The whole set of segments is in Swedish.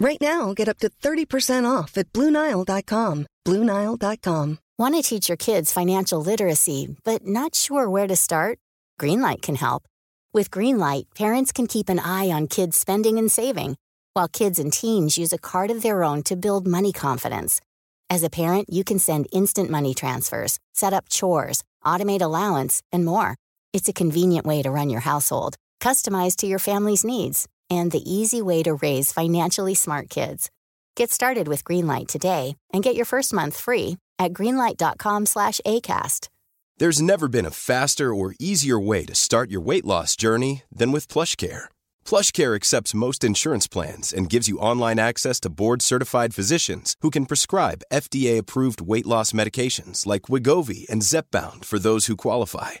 Right now, get up to 30% off at BlueNile.com. BlueNile.com. Want to teach your kids financial literacy, but not sure where to start? Greenlight can help. With Greenlight, parents can keep an eye on kids' spending and saving, while kids and teens use a card of their own to build money confidence. As a parent, you can send instant money transfers, set up chores, automate allowance, and more. It's a convenient way to run your household, customized to your family's needs, and the easy way to raise financially smart kids. Get started with Greenlight today and get your first month free at greenlight.com slash ACAST. There's never been a faster or easier way to start your weight loss journey than with PlushCare. PlushCare accepts most insurance plans and gives you online access to board-certified physicians who can prescribe FDA-approved weight loss medications like Wigovi and Zepbound for those who qualify.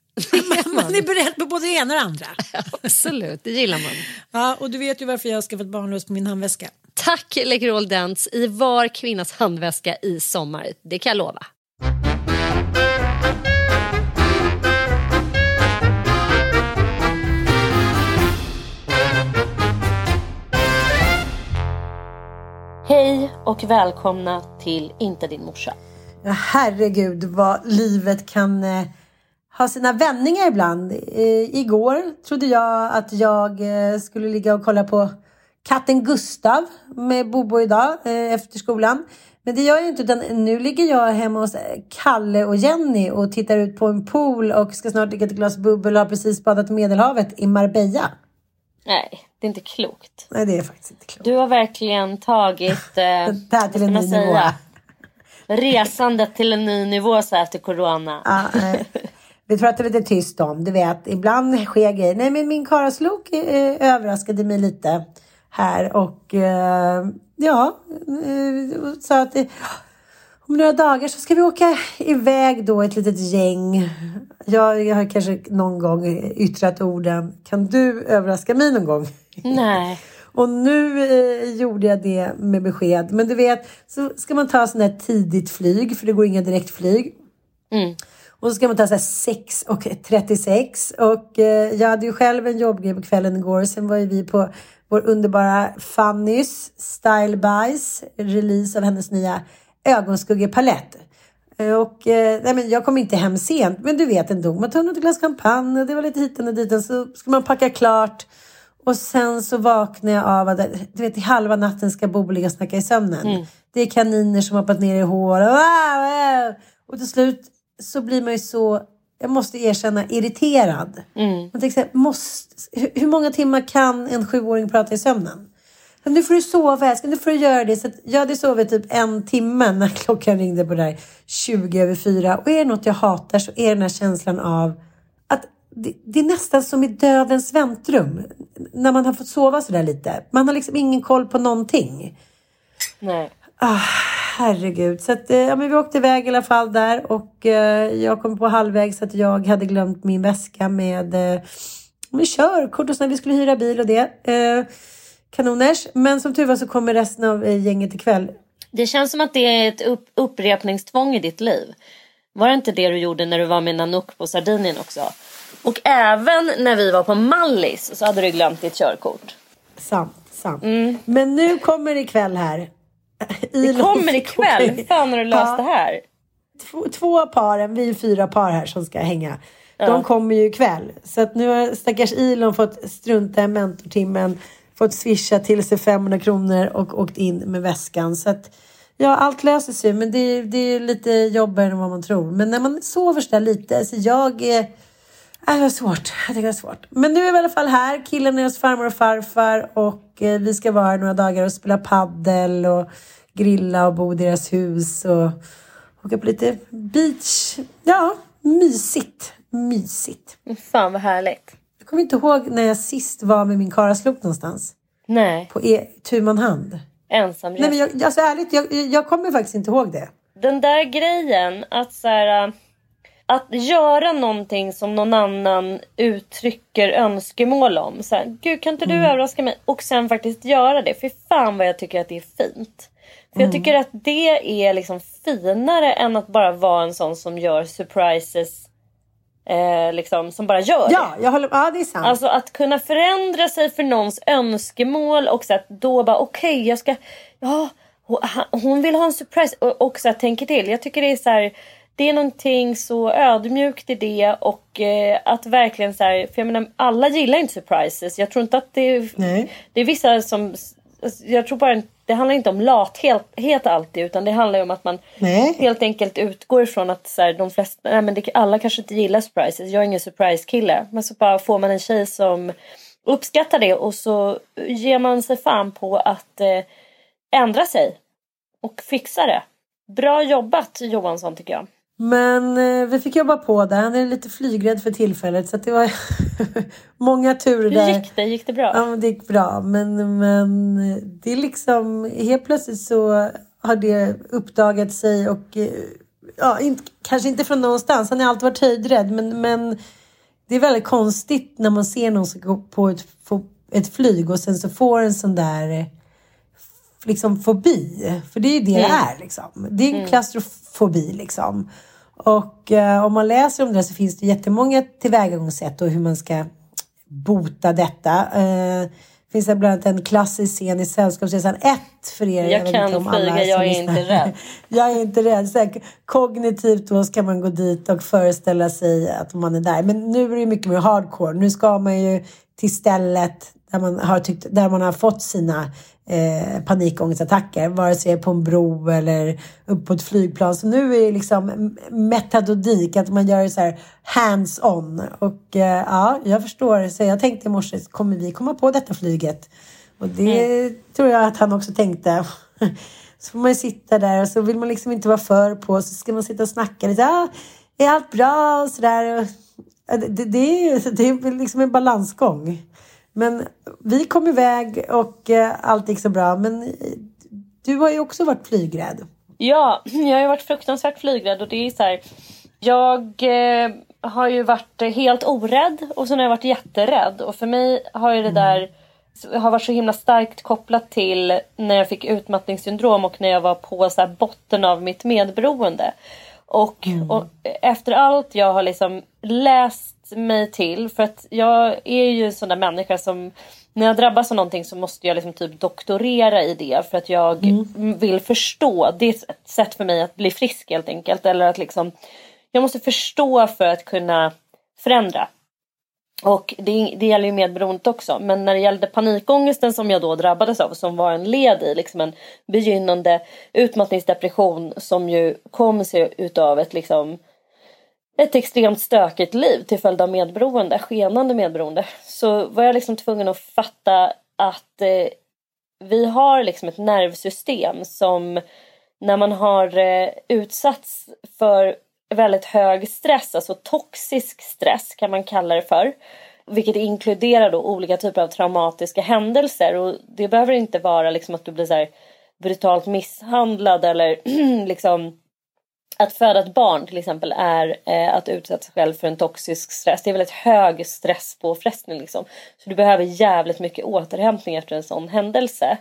man är beredd på både det ena och det andra. Absolut, det gillar man. Ja, och du vet ju varför jag har skaffat barnlös på min handväska. Tack Läkerol Dents i var kvinnas handväska i sommar. Det kan jag lova. Hej och välkomna till Inte din morsa. Ja, herregud vad livet kan eh, ha sina vändningar ibland. Eh, igår trodde jag att jag eh, skulle ligga och kolla på katten Gustav med Bobo idag eh, efter skolan. Men det gör jag inte utan nu ligger jag hemma hos Kalle och Jenny och tittar ut på en pool och ska snart dricka ett glas bubbel och har precis badat Medelhavet i Marbella. Nej, det är inte klokt. Nej, det är faktiskt inte klokt. Du har verkligen tagit... Eh, Det här till en ny man nivå. säga? Resandet till en ny nivå så här efter corona. Nej. Vi pratar lite tyst om, du vet, ibland sker grejer. Nej, men min karaslok eh, överraskade mig lite här och eh, ja, eh, sa att eh, om några dagar så ska vi åka iväg då ett litet gäng. Jag, jag har kanske någon gång yttrat orden, kan du överraska mig någon gång? Nej. Och nu eh, gjorde jag det med besked. Men du vet, så ska man ta sån här tidigt flyg, för det går inga direktflyg. Mm. Och så ska man ta så här 6 och 36. Och eh, jag hade ju själv en jobbgrej på kvällen igår. Sen var ju vi på vår underbara Fannys Style Buys release av hennes nya ögonskuggepalett. Eh, Och eh, nej men jag kom inte hem sent, men du vet ändå. Man tar något glas champagne och det var lite hit och dit. Så ska man packa klart. Och sen så vaknar jag av att du vet, i halva natten ska Bobo ligga och snacka i sömnen. Det är kaniner som har hoppat ner i hår. Och, och till slut så blir man ju så, jag måste erkänna, irriterad. Man tänker så här, måste, hur, många timmar kan en sjuåring prata i sömnen? Men nu får du sova, älskling. Nu får du göra det. Så att jag hade sovit typ en timme när klockan ringde på det där 20 över fyra. Och är det något jag hatar så är det den här känslan av att det, det är nästan som i dödens väntrum. När man har fått sova sådär lite. Man har liksom ingen koll på någonting. Nej. Ah, herregud. Så att, eh, ja, men vi åkte iväg i alla fall där och eh, jag kom på halvvägs att jag hade glömt min väska med, eh, med körkort och så när vi skulle hyra bil och det. Eh, kanoners. Men som tur var så kommer resten av eh, gänget ikväll. Det känns som att det är ett upp, upprepningstvång i ditt liv. Var det inte det du gjorde när du var med Nanook på Sardinien också? Och även när vi var på Mallis så hade du glömt ditt körkort. Sant, sant. Men nu kommer ikväll här. Det kommer ikväll. Hur fan har du löst Ja. det här? två, två paren, vi är fyra par här som ska hänga. De kommer ju ikväll. Så att nu har stackars Ilon fått strunta i mentortimmen. Fått swisha till sig 500 kronor och åkt in med väskan. Så att ja, allt löser sig. Men det, det är lite jobbigare än vad man tror. Men när man sover så där lite. Så jag är... Äh, det var svårt. Jag tycker det var svårt. Men nu är vi i alla fall här. Killen är hos farmor och farfar. Och eh, vi ska vara här några dagar och spela paddel och grilla och bo i deras hus. Och åka på lite beach. Ja, mysigt. Mysigt. Fan vad härligt. Jag kommer inte ihåg när jag sist var med min karlaslok någonstans. Nej, På e tu man hand. ensamresa. Nej men jag, alltså ärligt, jag, jag kommer faktiskt inte ihåg det. Den där grejen att så här, äh, att göra någonting som någon annan uttrycker önskemål om. Så här, Gud kan inte du överraska mig? Och sen faktiskt göra det. För fan vad jag tycker att det är fint. För jag tycker att det är liksom finare än att bara vara en sån som gör surprises. Eh, liksom, som bara gör det. Ja, jag håller Ja, det är sant. Alltså att kunna förändra sig för någons önskemål och så att då bara okej jag ska, ja hon- vill ha en surprise och, och så att tänker till. Jag tycker det är så här, det är någonting så ödmjukt i det och eh, att verkligen så här, för jag menar alla gillar inte surprises. Jag tror inte att det är, Nej. det är vissa som, jag tror bara det handlar inte om lathet helt alltid utan det handlar ju om att man Nej. helt enkelt utgår ifrån att så här, de flesta, nej men det, alla kanske inte gillar surprises. Jag är ingen surprise kille. Men så bara får man en tjej som uppskattar det och så ger man sig fan på att eh, ändra sig. Och fixa det. Bra jobbat Johansson tycker jag. Men eh, vi fick jobba på där. Han är lite flygrädd för tillfället. Så det var många turer Hur där. gick det? Gick det bra? Ja, det gick bra. Men, men det är liksom helt plötsligt så har det uppdagat sig och eh, ja, inte, kanske inte från någonstans. Han har alltid varit höjdrädd, men, men det är väldigt konstigt när man ser någon som går på ett, ett flyg och sen så får en sån där eh, liksom fobi. För det är ju det det är liksom. Det är en klaustrofobi liksom. Och eh, om man läser om det så finns det jättemånga tillvägagångssätt och hur man ska bota detta. Eh, finns det bland annat en klassisk scen i Sällskapsresan 1 för er. Jag vet kan flyga, jag är inte rädd. jag är inte rädd. Så här, kognitivt då ska man gå dit och föreställa sig att man är där. Men nu är det mycket mer hardcore. Nu ska man ju till stället där man har, tyckt, där man har fått sina eh, panikångestattacker. Vare sig på en bro eller upp på ett flygplan. Så nu är det liksom metodik. Att man gör det så här hands-on. Och eh, ja, jag förstår. Så jag tänkte i morse, kommer vi komma på detta flyget? Och det tror jag att han också tänkte. Så får man sitta där och så vill man liksom inte vara för på. Så ska man sitta och snacka lite. Ja, är allt bra och sådär. Det, det, är ju det är liksom en balansgång. Men vi kom iväg och eh, allt gick så bra. Men eh, du har ju också varit flygrädd. Ja, jag har varit fruktansvärt flygrädd och det är så här. Jag eh, har ju varit helt orädd och sen har jag varit jätterädd och för mig har ju det där har varit så himla starkt kopplat till när jag fick utmattningssyndrom och när jag var på så botten av mitt medberoende. Och, och efter allt jag har liksom läst mig till, för att jag är ju en sån där människa som när jag drabbas av någonting så måste jag liksom typ doktorera i det för att jag vill förstå. Det är ett sätt för mig att bli frisk helt enkelt. Eller att liksom, jag måste förstå för att kunna förändra. Och det, det gäller ju medberoendet också. Men när det gällde panikångesten som jag då drabbades av som var en led i liksom en begynnande utmattningsdepression som ju kom sig utav ett liksom ett extremt stökigt liv till följd av medberoende, skenande medberoende. Så var jag liksom tvungen att fatta att eh, vi har liksom ett nervsystem som när man har eh, utsatts för väldigt hög stress, alltså toxisk stress kan man kalla det för. Vilket inkluderar då olika typer av traumatiska händelser och det behöver inte vara liksom att du blir så här brutalt misshandlad eller liksom att föda ett barn till exempel är eh, att utsätta sig själv för en toxisk stress. Det är väldigt hög stresspåfrestning liksom. Så du behöver jävligt mycket återhämtning efter en sån händelse.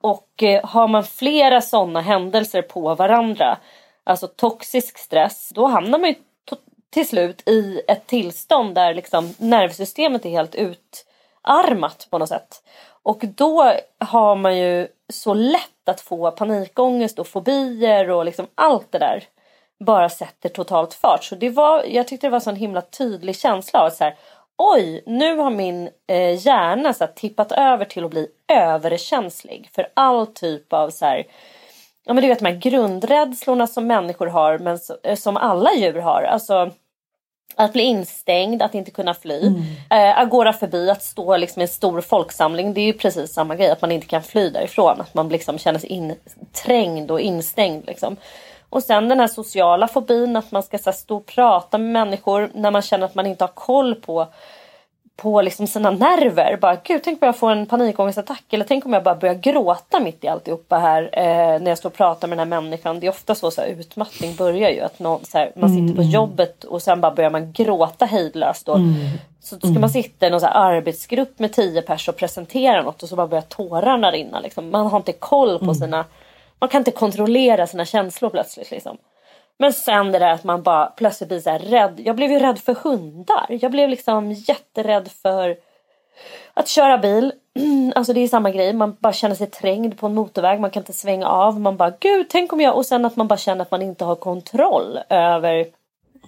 Och eh, har man flera sådana händelser på varandra, alltså toxisk stress, då hamnar man ju till slut i ett tillstånd där liksom nervsystemet är helt utarmat på något sätt. Och då har man ju så lätt att få panikångest och fobier och liksom allt det där bara sätter totalt fart. Så det var, jag tyckte det var en sån himla tydlig känsla av så här, oj, nu har min eh, hjärna så här, tippat över till att bli överkänslig för all typ av så här, ja men du vet de här grundrädslorna som människor har men så, eh, som alla djur har. Alltså att bli instängd, att inte kunna fly. Mm. Eh, agorafobi, att stå liksom i en stor folksamling. Det är ju precis samma grej, att man inte kan fly därifrån. Att man liksom känner sig inträngd och instängd. Liksom. Och sen den här sociala fobin, att man ska så här, stå och prata med människor när man känner att man inte har koll på på liksom sina nerver. Bara, Gud, tänk om jag får en panikångestattack eller tänk om jag bara börjar gråta mitt i alltihopa här eh, när jag står och pratar med den här människan. Det är ofta så, så här, utmattning börjar ju. Att någon, så här, man sitter på mm. jobbet och sen bara börjar man gråta hejdlöst. Och, mm. Så ska mm. man sitta i någon så arbetsgrupp med tio personer och presentera något och så bara börjar tårarna rinna. Liksom. Man har inte koll på mm. sina... Man kan inte kontrollera sina känslor plötsligt. Liksom. Men sen det där att man bara plötsligt blir så rädd. Jag blev ju rädd för hundar. Jag blev liksom jätterädd för att köra bil. Alltså det är samma grej. Man bara känner sig trängd på en motorväg. Man kan inte svänga av. Man bara gud tänk om jag. Och sen att man bara känner att man inte har kontroll över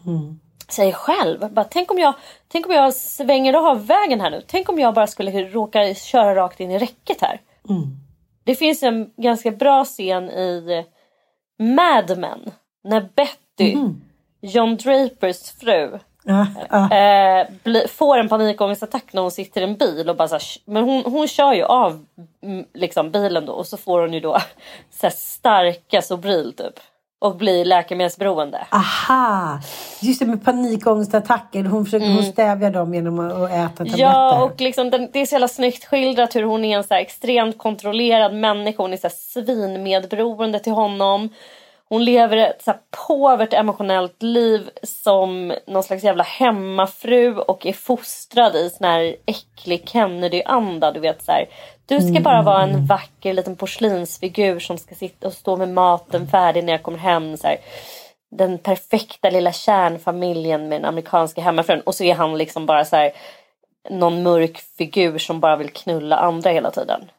mm. sig själv. Bara, tänk, om jag, tänk om jag svänger av vägen här nu. Tänk om jag bara skulle råka köra rakt in i räcket här. Mm. Det finns en ganska bra scen i Mad Men när Betty, mm. John Drapers fru, Ja, ja. Eh, bli, får en panikångestattack när hon sitter i en bil och bara här, men hon, hon kör ju av mm, liksom, bilen då och så får hon ju då så här, starka Sobril typ och blir läkemedelsberoende. Aha! Just det med panikångestattacker, hon, försöker, mm. hon stävjar dem genom att äta tabletter. Ja och liksom, det är så jävla snyggt skildrat hur hon är en så extremt kontrollerad människa. Hon är så svinmedberoende till honom. Hon lever ett så här påvert emotionellt liv som någon slags jävla hemmafru och är fostrad i sån här äcklig Kennedy-anda. Du vet så här, Du ska bara vara en vacker liten porslinsfigur som ska sitta och stå med maten färdig när jag kommer hem. Så här. Den perfekta lilla kärnfamiljen med den amerikanska hemmafrun. Och så är han liksom bara så här någon mörk figur som bara vill knulla andra hela tiden.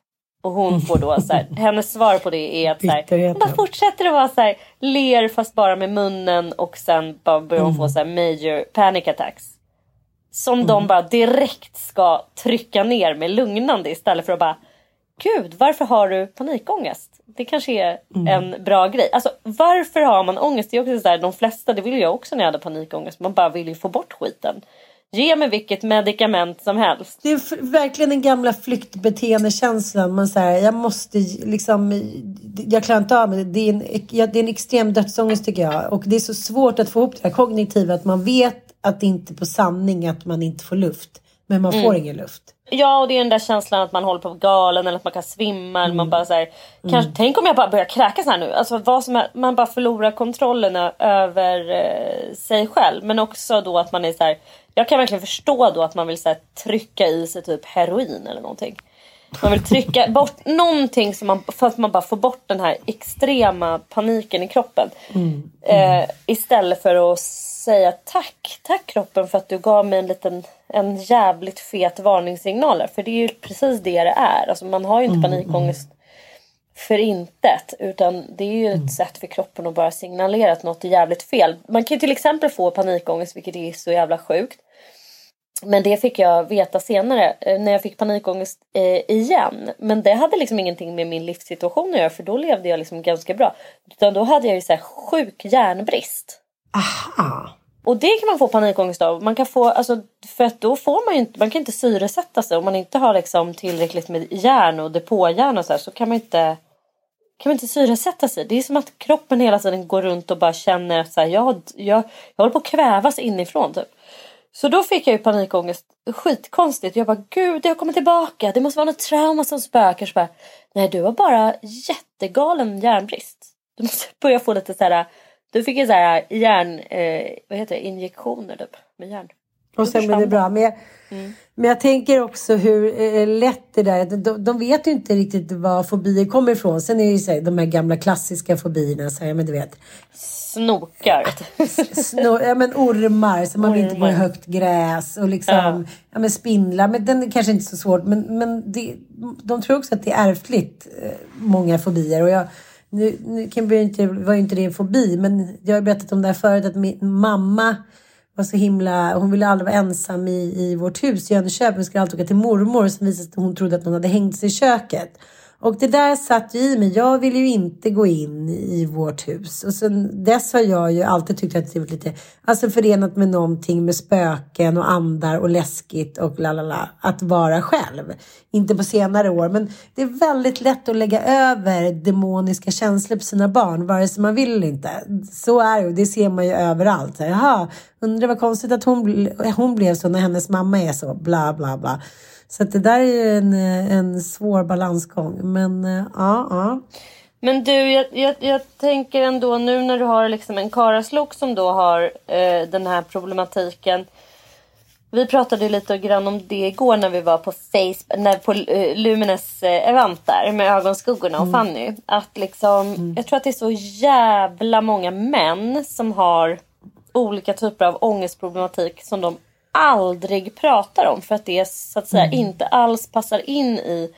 Och hon får då så här, hennes svar på det är att så här, hon bara fortsätter att vara så här, ler fast bara med munnen och sen bara börjar hon få så här major panic attacks. Som mm. de bara direkt ska trycka ner med lugnande istället för att bara Gud, varför har du panikångest? Det kanske är mm. en bra grej. Alltså varför har man ångest? Det är också så där, de flesta, det vill jag också när jag hade panikångest. Man bara vill ju få bort skiten. Ge mig vilket medicament som helst. Det är verkligen den gamla flyktbeteendekänslan. Man säger, jag måste liksom, jag klarar inte av det. Det är, en, det är en extrem dödsångest tycker jag. Och det är så svårt att få ihop det här kognitiva. Att man vet att det inte är på sanning att man inte får luft. Men man får mm. ingen luft. Ja och det är den där känslan att man håller på att galen eller att man kan svimma. Mm. Eller man bara så här, kanske, mm. Tänk om jag bara börjar kräkas här nu. Alltså, vad som är, man bara förlorar kontrollen över eh, sig själv. Men också då att man är så här, jag kan verkligen förstå då att man vill så här, trycka i sig typ heroin eller någonting. Man vill trycka bort någonting som man, för att man bara får bort den här extrema paniken i kroppen. Mm. Eh, istället för att säga tack, tack kroppen för att du gav mig en liten en jävligt fet varningssignal. För det är ju precis det det är. Alltså man har ju inte Mm, panikångest för intet. Utan det är ju ett Mm. sätt för kroppen att bara signalera att något är jävligt fel. Man kan ju till exempel få panikångest vilket är så jävla sjukt. Men det fick jag veta senare eh, när jag fick panikångest eh, igen. Men det hade liksom ingenting med min livssituation att göra för då levde jag liksom ganska bra. Utan då hade jag ju så här sjuk järnbrist. Aha. Och det kan man få panikångest av. Man kan få, alltså, för att då får man ju inte, man kan inte syresätta sig. Om man inte har liksom tillräckligt med järn och depåjärn och så här, så kan man inte kan man inte syresätta sig. Det är som att kroppen hela tiden går runt och bara känner att så här, jag, jag, jag håller på att kvävas inifrån. Typ. Så då fick jag ju panikångest. Skitkonstigt. Jag bara gud jag kommer tillbaka. Det måste vara något trauma som spökar. Så bara, Nej du har bara jättegalen järnbrist. Du måste börja få lite så här. Du fick ju så här järn, eh, vad heter det, injektioner typ med järn. Och sen blir det bra. Men jag, men jag tänker också hur eh, lätt det där är. De, de vet ju inte riktigt var fobier kommer ifrån. Sen är det ju så här, de här gamla klassiska fobierna. Så här, men du vet, Snokar. snå, ja, men ormar så man vill inte Ormar. högt gräs. Och liksom, Ja. ja. men spindlar. Men den är kanske inte så svårt. Men, men det, de tror också att det är ärftligt. eh, Många fobier. Och jag, nu, nu kan inte, var ju inte det en fobi. Men jag har berättat om det här förut. Att min mamma var så himla, hon ville aldrig vara ensam i, i vårt hus i Jönköping. Hon skulle alltid åka till mormor som visade sig att hon trodde att någon hade hängt sig i köket. Och det där satt ju i mig. Jag ville ju inte gå in i vårt hus. Och sen dess har jag ju alltid tyckt att det varit lite alltså förenat med någonting med spöken och andar och läskigt och la la la. Att vara själv. Inte på senare år. Men det är väldigt lätt att lägga över demoniska känslor på sina barn. Vare sig man vill eller inte. Så är det och det ser man ju överallt. Jaha, undrar vad konstigt att hon, hon blev så när hennes mamma är så. Bla bla bla. Så det där är en, en svår balansgång. Men eh, ja, ja. Men du, jag, jag, jag tänker ändå nu när du har liksom en karaslok som då har eh, den här problematiken. Vi pratade lite grann om det igår när vi var på Facebook, när, på eh, Lumines eh, event där med ögonskuggorna och Fanny. Att liksom, jag tror att det är så jävla många män som har olika typer av ångestproblematik som de aldrig pratar om för att det så att säga inte alls passar in i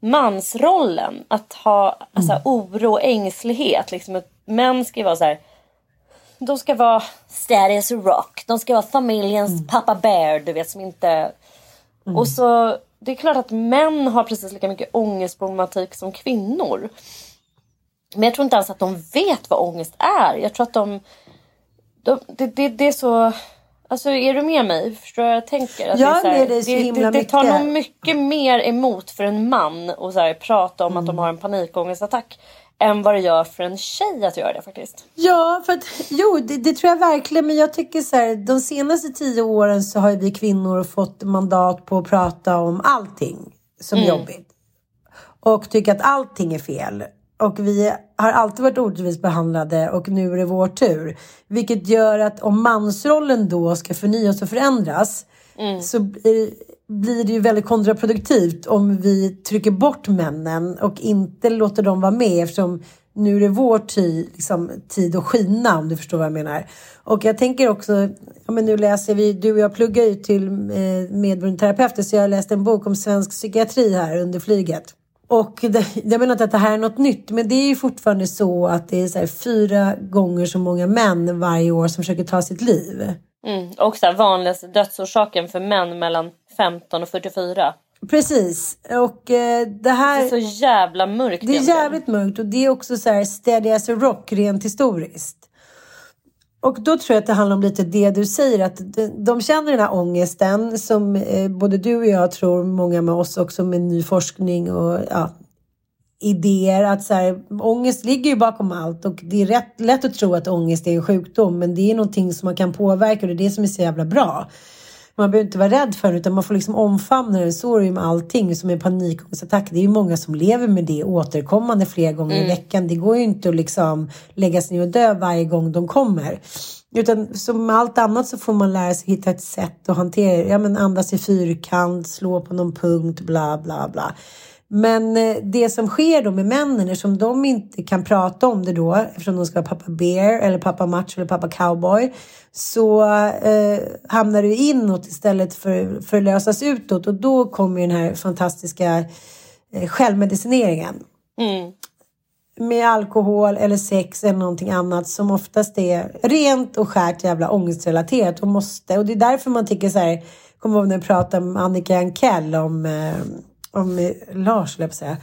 mansrollen. Att ha alltså, oro och ängslighet. Liksom, män ska ju vara så här. De ska vara a rock. De ska vara familjens pappa bear. Du vet som inte... Och så det är klart att män har precis lika mycket ångestproblematik som kvinnor. Men jag tror inte alls att de vet vad ångest är. Jag tror att de... de det, det, det är så... Alltså är du med mig? Förstår du vad jag tänker? Att Jag det, är är här- med dig så det, himla det, det tar nog mycket mer emot för en man att så här, prata om att de har en panikångestattack. Än vad det gör för en tjej att göra det faktiskt. Ja, för att, jo, det, det tror jag verkligen. Men jag tycker så här, de senaste tio åren så har vi kvinnor fått mandat på att prata om allting som är jobbigt. Och tycker att allting är fel. Och vi har alltid varit orättvist behandlade och nu är det vår tur. Vilket gör att om mansrollen då ska förnyas och förändras så blir, blir det ju väldigt kontraproduktivt om vi trycker bort männen och inte låter dem vara med eftersom nu är det vår tid, liksom, tid att skina om du förstår vad jag menar. Och jag tänker också, ja, men nu läser vi, du och jag pluggar ju till eh, medberoendeterapeuter så jag har läst en bok om svensk psykiatri här under flyget. Och det, jag menar inte att det här är något nytt, men det är ju fortfarande så att det är så fyra gånger så många män varje år som försöker ta sitt liv. Mm. Och så här, vanligaste dödsorsaken för män mellan 15 och 44. Precis. Och eh, det Det här... är så jävla mörkt Det är egentligen. jävligt mörkt och det är också så här steady as a rock rent historiskt. Och då tror jag att det handlar om lite det du säger att de, känner den här ångesten som eh, både du och jag tror, många med oss också med ny forskning och ja, idéer att så här, ångest ligger ju bakom allt och det är rätt, lätt att tro att ångest är en sjukdom men det är någonting som man kan påverka och det är det som är så jävla bra. Man behöver inte vara rädd för det utan man får liksom omfamna det. Så är det ju med allting som är panikångestattack. Det är ju många som lever med det återkommande flera gånger i veckan. Det går ju inte att liksom lägga sig ner och dö varje gång de kommer. Utan som med allt annat så får man lära sig hitta ett sätt att hantera det. Ja men andas i fyrkant, slå på någon punkt, bla bla bla. Men eh, det som sker då med männen, eftersom de inte kan prata om det då, eftersom de ska vara pappa bear eller pappa macho eller pappa cowboy, så eh, hamnar det inåt istället för, för att lösas utåt och då kommer den här fantastiska eh, självmedicineringen. Mm. Med alkohol eller sex eller någonting annat som oftast är rent och skärt jävla ångestrelaterat och måste. Och det är därför man tycker så här, kommer ihåg när jag pratade med Annika Ankell om eh, om eh, Lars, jag säga,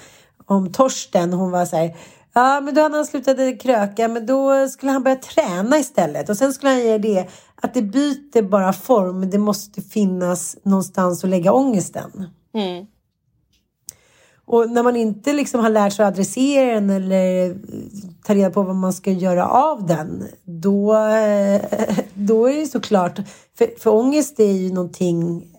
om Torsten. Hon var så här, ja men då hade han slutat kröka, men då skulle han börja träna istället. Och sen skulle han göra det, att det byter bara form, det måste finnas någonstans att lägga ångesten. Mm. Och när man inte liksom har lärt sig att adressera den eller ta reda på vad man ska göra av den, då, eh, då är det såklart, för, för ångest är ju någonting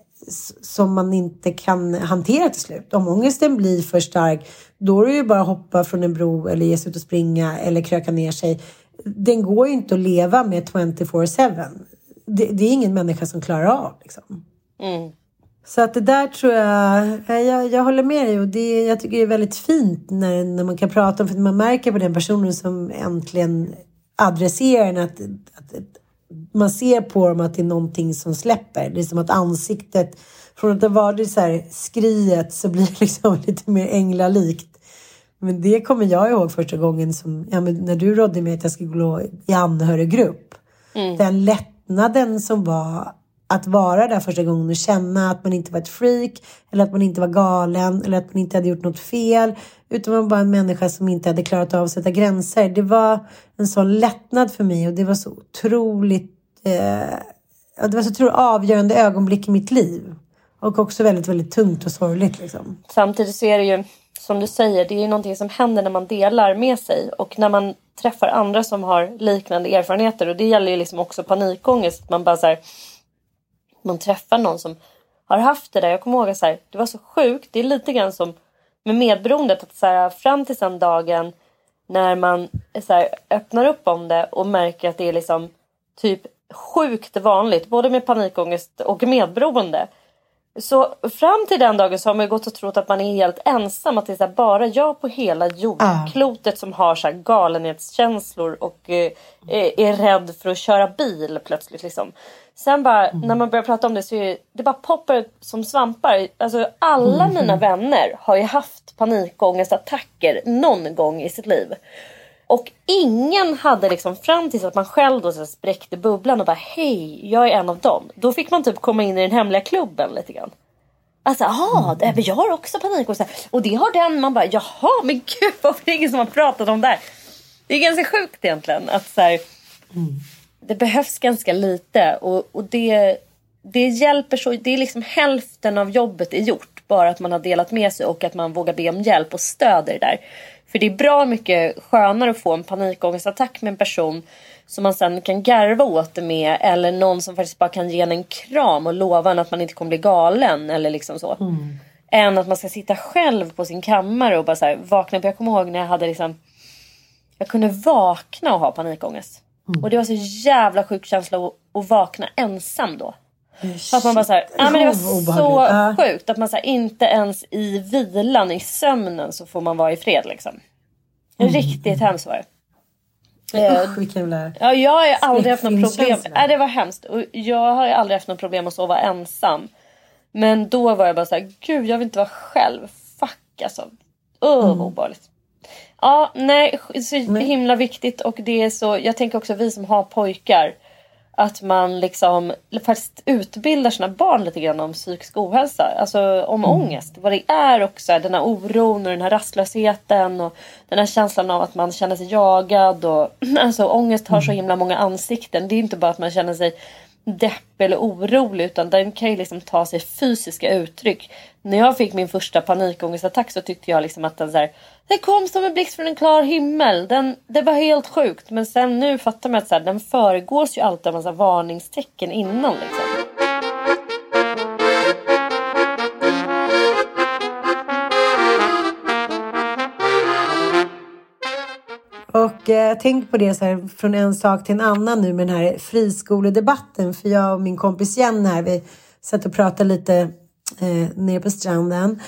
som man inte kan hantera till slut. Om ångesten blir för stark, då är det ju bara att hoppa från en bro eller ge sig ut och springa eller kröka ner sig. Den går ju inte att leva med 24-7. Det, det, är ingen människa som klarar av. Liksom. Mm. Så att det där tror jag, jag, jag håller med dig och det, jag tycker det är väldigt fint när, när man kan prata om, för man märker på den personen som äntligen adresserar att, att, att man ser på dem att det är någonting som släpper. Det är som att ansiktet, från att det var så här skriet så blir det liksom lite mer änglalikt. Men det kommer jag ihåg första gången som, ja, men när du rådde mig att jag skulle gå i anhöriggrupp. Mm. Den lättnaden som var att vara där första gången och känna att man inte var ett freak eller att man inte var galen eller att man inte hade gjort något fel utan man var en människa som inte hade klarat av att sätta gränser. Det var en sån lättnad för mig och det var så otroligt eh, det var så otroligt avgörande ögonblick i mitt liv. Och också väldigt, väldigt tungt och sorgligt. Liksom. Samtidigt så är det ju som du säger, det är ju någonting som händer när man delar med sig och när man träffar andra som har liknande erfarenheter och det gäller ju liksom också panikångest. Man bara så här, man träffar någon som har haft det där. Jag kommer ihåg att så här, det var så sjukt. Det är lite grann som med medberoendet. Att så här, fram till den dagen när man så här, öppnar upp om det och märker att det är liksom typ sjukt vanligt. Både med panikångest och medberoende. Så fram till den dagen så har man gått och trott att man är helt ensam. Att det är bara jag på hela jordklotet som har så galenhetskänslor och eh, eh, är rädd för att köra bil plötsligt. Liksom. Sen bara mm. när man börjar prata om det så är det bara poppar som svampar. Alltså alla mm. mina vänner har ju haft panikångestattacker någon gång i sitt liv. Och ingen hade liksom fram tills att man själv då så spräckte bubblan och bara hej, jag är en av dem. Då fick man typ komma in i den hemliga klubben lite grann. Alltså, jaha, mm. jag har också panikångest. Och det har den. Man bara, jaha, men gud varför är det ingen som har pratat om det här? Det är ganska sjukt egentligen att så här, mm. Det behövs ganska lite och, och det, det hjälper så. Det är liksom hälften av jobbet är gjort. Bara att man har delat med sig och att man vågar be om hjälp och stöd i det där. För det är bra mycket skönare att få en panikångestattack med en person som man sen kan garva åt det med eller någon som faktiskt bara kan ge en en kram och lova en att man inte kommer bli galen eller liksom så. Mm. Än att man ska sitta själv på sin kammare och bara så här, vakna upp. Jag kommer ihåg när jag hade liksom jag kunde vakna och ha panikångest. Mm. Och det var så jävla sjuk känsla att, att vakna ensam då. För att man bara så här, ja, men det var så sjukt att man så här, inte ens i vilan, i sömnen så får man vara i fred liksom. Mm. Riktigt hemskt var det. Usch vilken jävla... Ja, jag har aldrig haft något problem. Nej, det var hemskt. Och jag har aldrig haft något problem att sova ensam. Men då var jag bara så här, gud jag vill inte vara själv. Fuck alltså. Öh mm. obehagligt. Ja, nej, så himla viktigt och det är så, jag tänker också vi som har pojkar att man liksom faktiskt utbildar sina barn lite grann om psykisk ohälsa. Alltså om mm. ångest. Vad det är också. Den här oron och den här rastlösheten. Och den här känslan av att man känner sig jagad. Och, alltså ångest har så mm. himla många ansikten. Det är inte bara att man känner sig deppig eller orolig utan den kan ju liksom ta sig fysiska uttryck. När jag fick min första panikångestattack så tyckte jag liksom att den så här, det kom som en blixt från en klar himmel. Den, det var helt sjukt. Men sen nu fattar man att så här, den föregås ju alltid av massa varningstecken innan. Liksom. Och eh, tänk på det så här, från en sak till en annan nu med den här friskoledebatten. För jag och min kompis Jenny här, vi satt och pratade lite eh, nere på stranden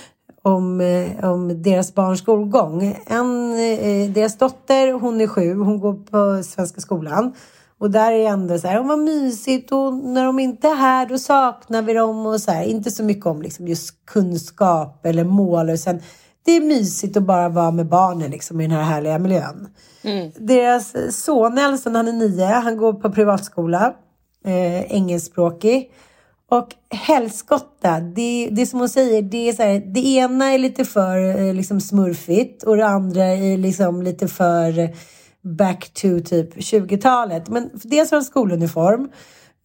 om, eh, om deras barns skolgång. En, eh, deras dotter, hon är sju, hon går på Svenska skolan. Och där är det ändå så här, vad mysigt och när de inte är här då saknar vi dem och så här. Inte så mycket om liksom just kunskap eller mål. Och sen, det är mysigt att bara vara med barnen liksom, i den här härliga miljön. Mm. Deras son Nelson, han är nio, han går på privatskola, eh, engelskspråkig. Och helskotta, det, det som hon säger, det är så här, det ena är lite för eh, liksom smurfigt och det andra är liksom lite för back to typ 20-talet. Men dels har de skoluniform,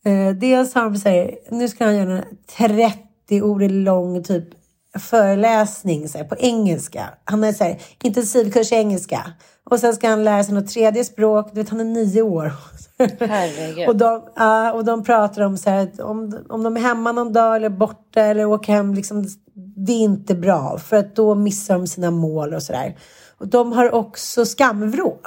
eh, dels har så här, nu ska han göra en 30 ord lång typ föreläsning så här, på engelska. Han har så här, intensivkurs i engelska. Och sen ska han lära sig något tredje språk. Du vet, han är nio år. Herregud. och, de, uh, och de pratar om så här, om, om de är hemma någon dag eller borta eller åker hem. Liksom, det är inte bra för att då missar de sina mål och sådär. Och de har också skamvrå.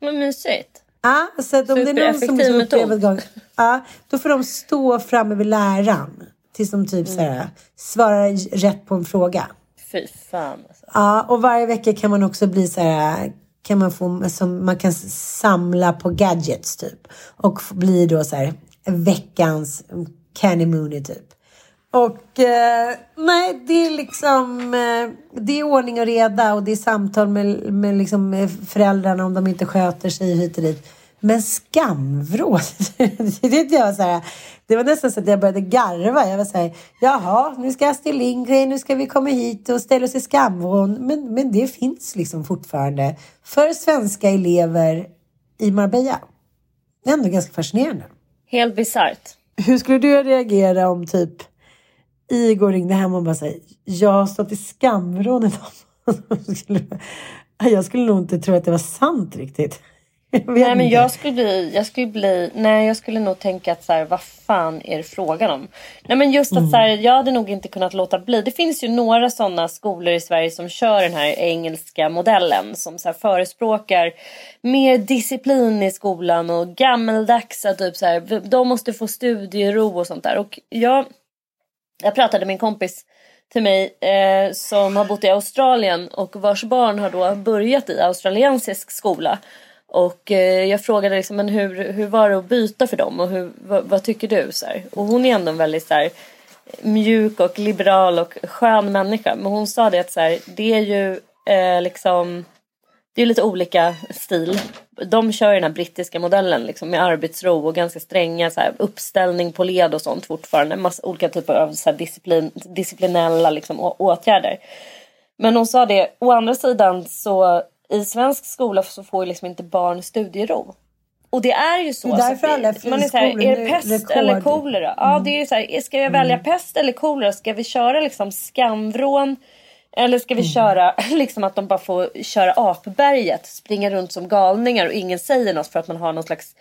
Vad mysigt. Ja, så att om det är någon som liksom upplever gång, ja, då får de stå framme vid läraren tills de typ mm. så svarar rätt på en fråga. Fy fan alltså. Ja, och varje vecka kan man också bli så här, kan man få, som man kan samla på gadgets typ. Och bli då så här veckans Canny Mooney typ. Och eh, nej, det är liksom eh, det är ordning och reda och det är samtal med, med, liksom, med föräldrarna om de inte sköter sig hit och dit. Men skamvrål, det, jag så här, det var nästan så att jag började garva. Jag var så här, jaha, nu ska Astrid Lindgren, nu ska vi komma hit och ställa oss i skamvrån. Men, men det finns liksom fortfarande för svenska elever i Marbella. Det är ändå ganska fascinerande. Helt bisarrt. Hur skulle du reagera om typ Igor ringde hem och bara säger jag har stått i skamvrån idag. jag skulle nog inte tro att det var sant riktigt. Nej men jag skulle bli, jag skulle bli, nej jag skulle nog tänka att så här, vad fan är det frågan om? Nej men just att mm. så här, jag hade nog inte kunnat låta bli. Det finns ju några sådana skolor i Sverige som kör den här engelska modellen som så här, förespråkar mer disciplin i skolan och gammeldags typ så här, de måste få studiero och sånt där. Och jag, jag pratade med en kompis till mig eh, som har bott i Australien och vars barn har då börjat i australiensisk skola. Och eh, jag frågade liksom, men hur, hur var det att byta för dem och hur, vad, vad tycker du? Så här. Och hon är ändå en väldigt så här, mjuk och liberal och skön människa. Men hon sa det att så här, det är ju eh, liksom det är lite olika stil. De kör den här brittiska modellen liksom, med arbetsro och ganska stränga så här, uppställning på led och sånt fortfarande. Massa olika typer av så här, disciplin, disciplinella liksom, åtgärder. Men hon sa det, å andra sidan så i svensk skola så får ju liksom inte barn studiero. Och det är ju så. Det är därför alla man är så här, är det pest rekord. eller kolera? Ja, mm. det är så här, ska jag välja mm. pest eller kolera? Ska vi köra liksom skamvrån? Eller ska vi mm. köra liksom att de bara får köra apberget, springa runt som galningar och ingen säger något för att man har någon slags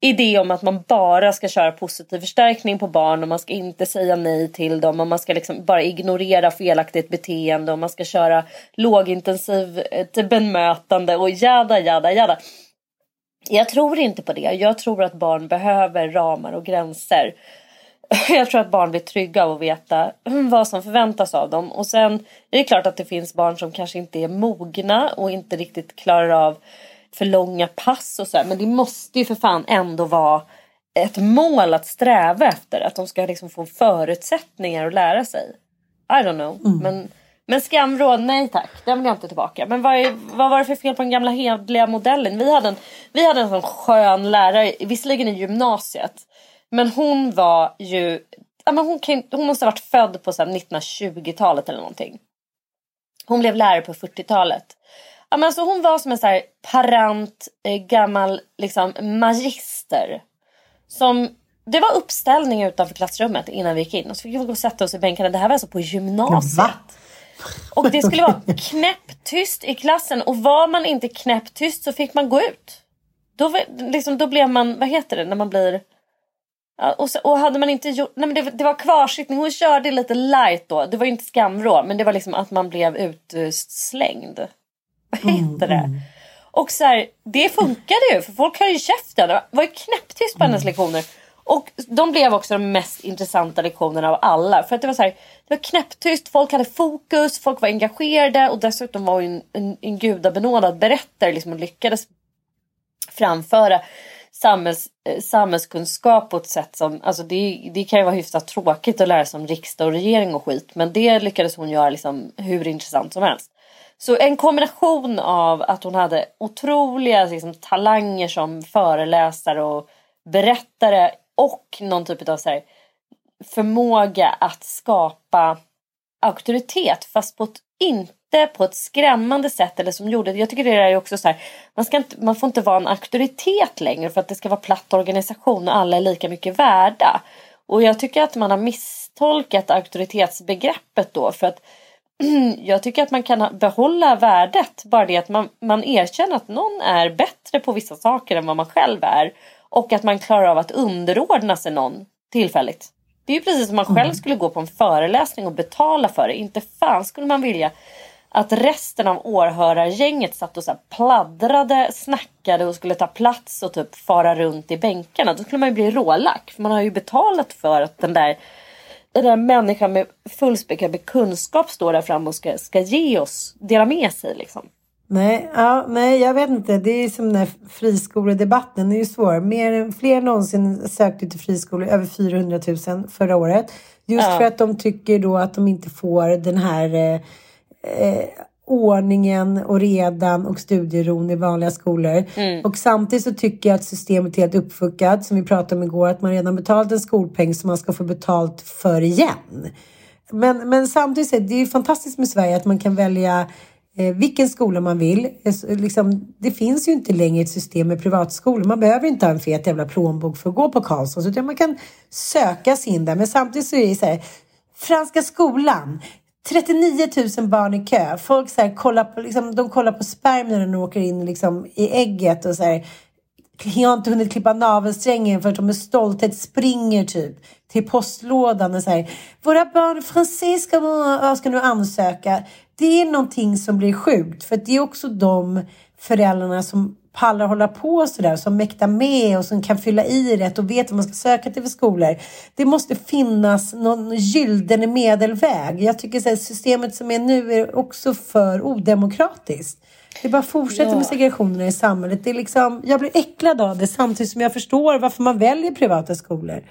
idé om att man bara ska köra positiv förstärkning på barn och man ska inte säga nej till dem och man ska liksom bara ignorera felaktigt beteende och man ska köra lågintensiv eh, bemötande och jada jada jada. Jag tror inte på det. Jag tror att barn behöver ramar och gränser. Jag tror att barn blir trygga av att veta vad som förväntas av dem. Och sen är det klart att det finns barn som kanske inte är mogna och inte riktigt klarar av för långa pass och så här. Men det måste ju för fan ändå vara ett mål att sträva efter. Att de ska liksom få förutsättningar att lära sig. I don't know. Mm. Men, men skamråd, nej tack. Den vill jag inte tillbaka. Men vad, är, vad var det för fel på den gamla hedliga modellen? Vi hade en, vi hade en sån skön lärare, visserligen i gymnasiet. Men hon var ju, ja, men hon, kan, hon måste ha varit född på 1920-talet eller någonting. Hon blev lärare på 40-talet. Ja, men alltså hon var som en så här parant eh, gammal liksom, magister. Som, det var uppställning utanför klassrummet innan vi gick in. Och så fick vi gå och sätta oss i bänkarna. Det här var alltså på gymnasiet. Va? Och det skulle vara knäpptyst i klassen. Och var man inte knäpptyst så fick man gå ut. Då, liksom, då blev man, vad heter det när man blir... Ja, och, så, och hade man inte gjort, nej men det, det var kvarsittning, hon körde lite light då. Det var inte skamvrå men det var liksom att man blev utslängd. Vad heter det? Mm, mm. Och så här, det funkade ju för folk höll ju käften. Det var ju knäpptyst på hennes lektioner. Och de blev också de mest intressanta lektionerna av alla. För att det var så här, det var knäpptyst, folk hade fokus, folk var engagerade och dessutom var hon en, en, en gudabenådad berättare liksom, och lyckades framföra samhälls, eh, samhällskunskap på ett sätt som, alltså det, det kan ju vara hyfsat tråkigt att lära sig om riksdag och regering och skit. Men det lyckades hon göra liksom hur intressant som helst. Så en kombination av att hon hade otroliga liksom, talanger som föreläsare och berättare och någon typ av så här, förmåga att skapa auktoritet fast på ett, inte på ett skrämmande sätt eller som gjorde Jag tycker det är också så här, man, ska inte, man får inte vara en auktoritet längre för att det ska vara platt organisation och alla är lika mycket värda. Och jag tycker att man har misstolkat auktoritetsbegreppet då för att jag tycker att man kan behålla värdet. Bara det att man, man erkänner att någon är bättre på vissa saker än vad man själv är. Och att man klarar av att underordna sig någon tillfälligt. Det är ju precis som man själv mm. skulle gå på en föreläsning och betala för det. Inte fan skulle man vilja att resten av åhörargänget satt och så pladdrade, snackade och skulle ta plats och typ fara runt i bänkarna. Då skulle man ju bli rålack. För man har ju betalat för att den där, den där människan med fullspäckad kunskap står där framme och ska, ska ge oss, dela med sig liksom. Nej, ja, nej, jag vet inte. Det är som den här friskoledebatten. Det är ju svår. Mer, fler än någonsin sökte till friskolor. Över 400 000 förra året. Just ja. för att de tycker då att de inte får den här eh, eh, ordningen och redan och studieron i vanliga skolor. Mm. Och samtidigt så tycker jag att systemet är helt uppfuckat. Som vi pratade om igår. Att man redan betalat en skolpeng som man ska få betalt för igen. Men, men samtidigt är det ju fantastiskt med Sverige att man kan välja Eh, vilken skola man vill. Eh, liksom, det finns ju inte längre ett system med privatskolor. Man behöver inte ha en fet jävla plånbok för att gå på Karlssons utan man kan söka sig in där. Men samtidigt så är det så här, Franska skolan, 39 000 barn i kö. Folk så här, kollar på, liksom, de kollar på sperm när de åker in liksom, i ägget och så här, jag har inte hunnit klippa navelsträngen för att de med stolthet springer typ till postlådan och säger våra barn Francisca ska nu ansöka det är någonting som blir sjukt. För det är också de föräldrarna som pallar hålla på sådär, som mäktar med och som kan fylla i rätt och vet vad man ska söka till för skolor. Det måste finnas någon gyllene medelväg. Jag tycker att systemet som är nu är också för odemokratiskt. Det bara fortsätter ja. med segregationen i samhället. Det är liksom, jag blir äcklad av det samtidigt som jag förstår varför man väljer privata skolor.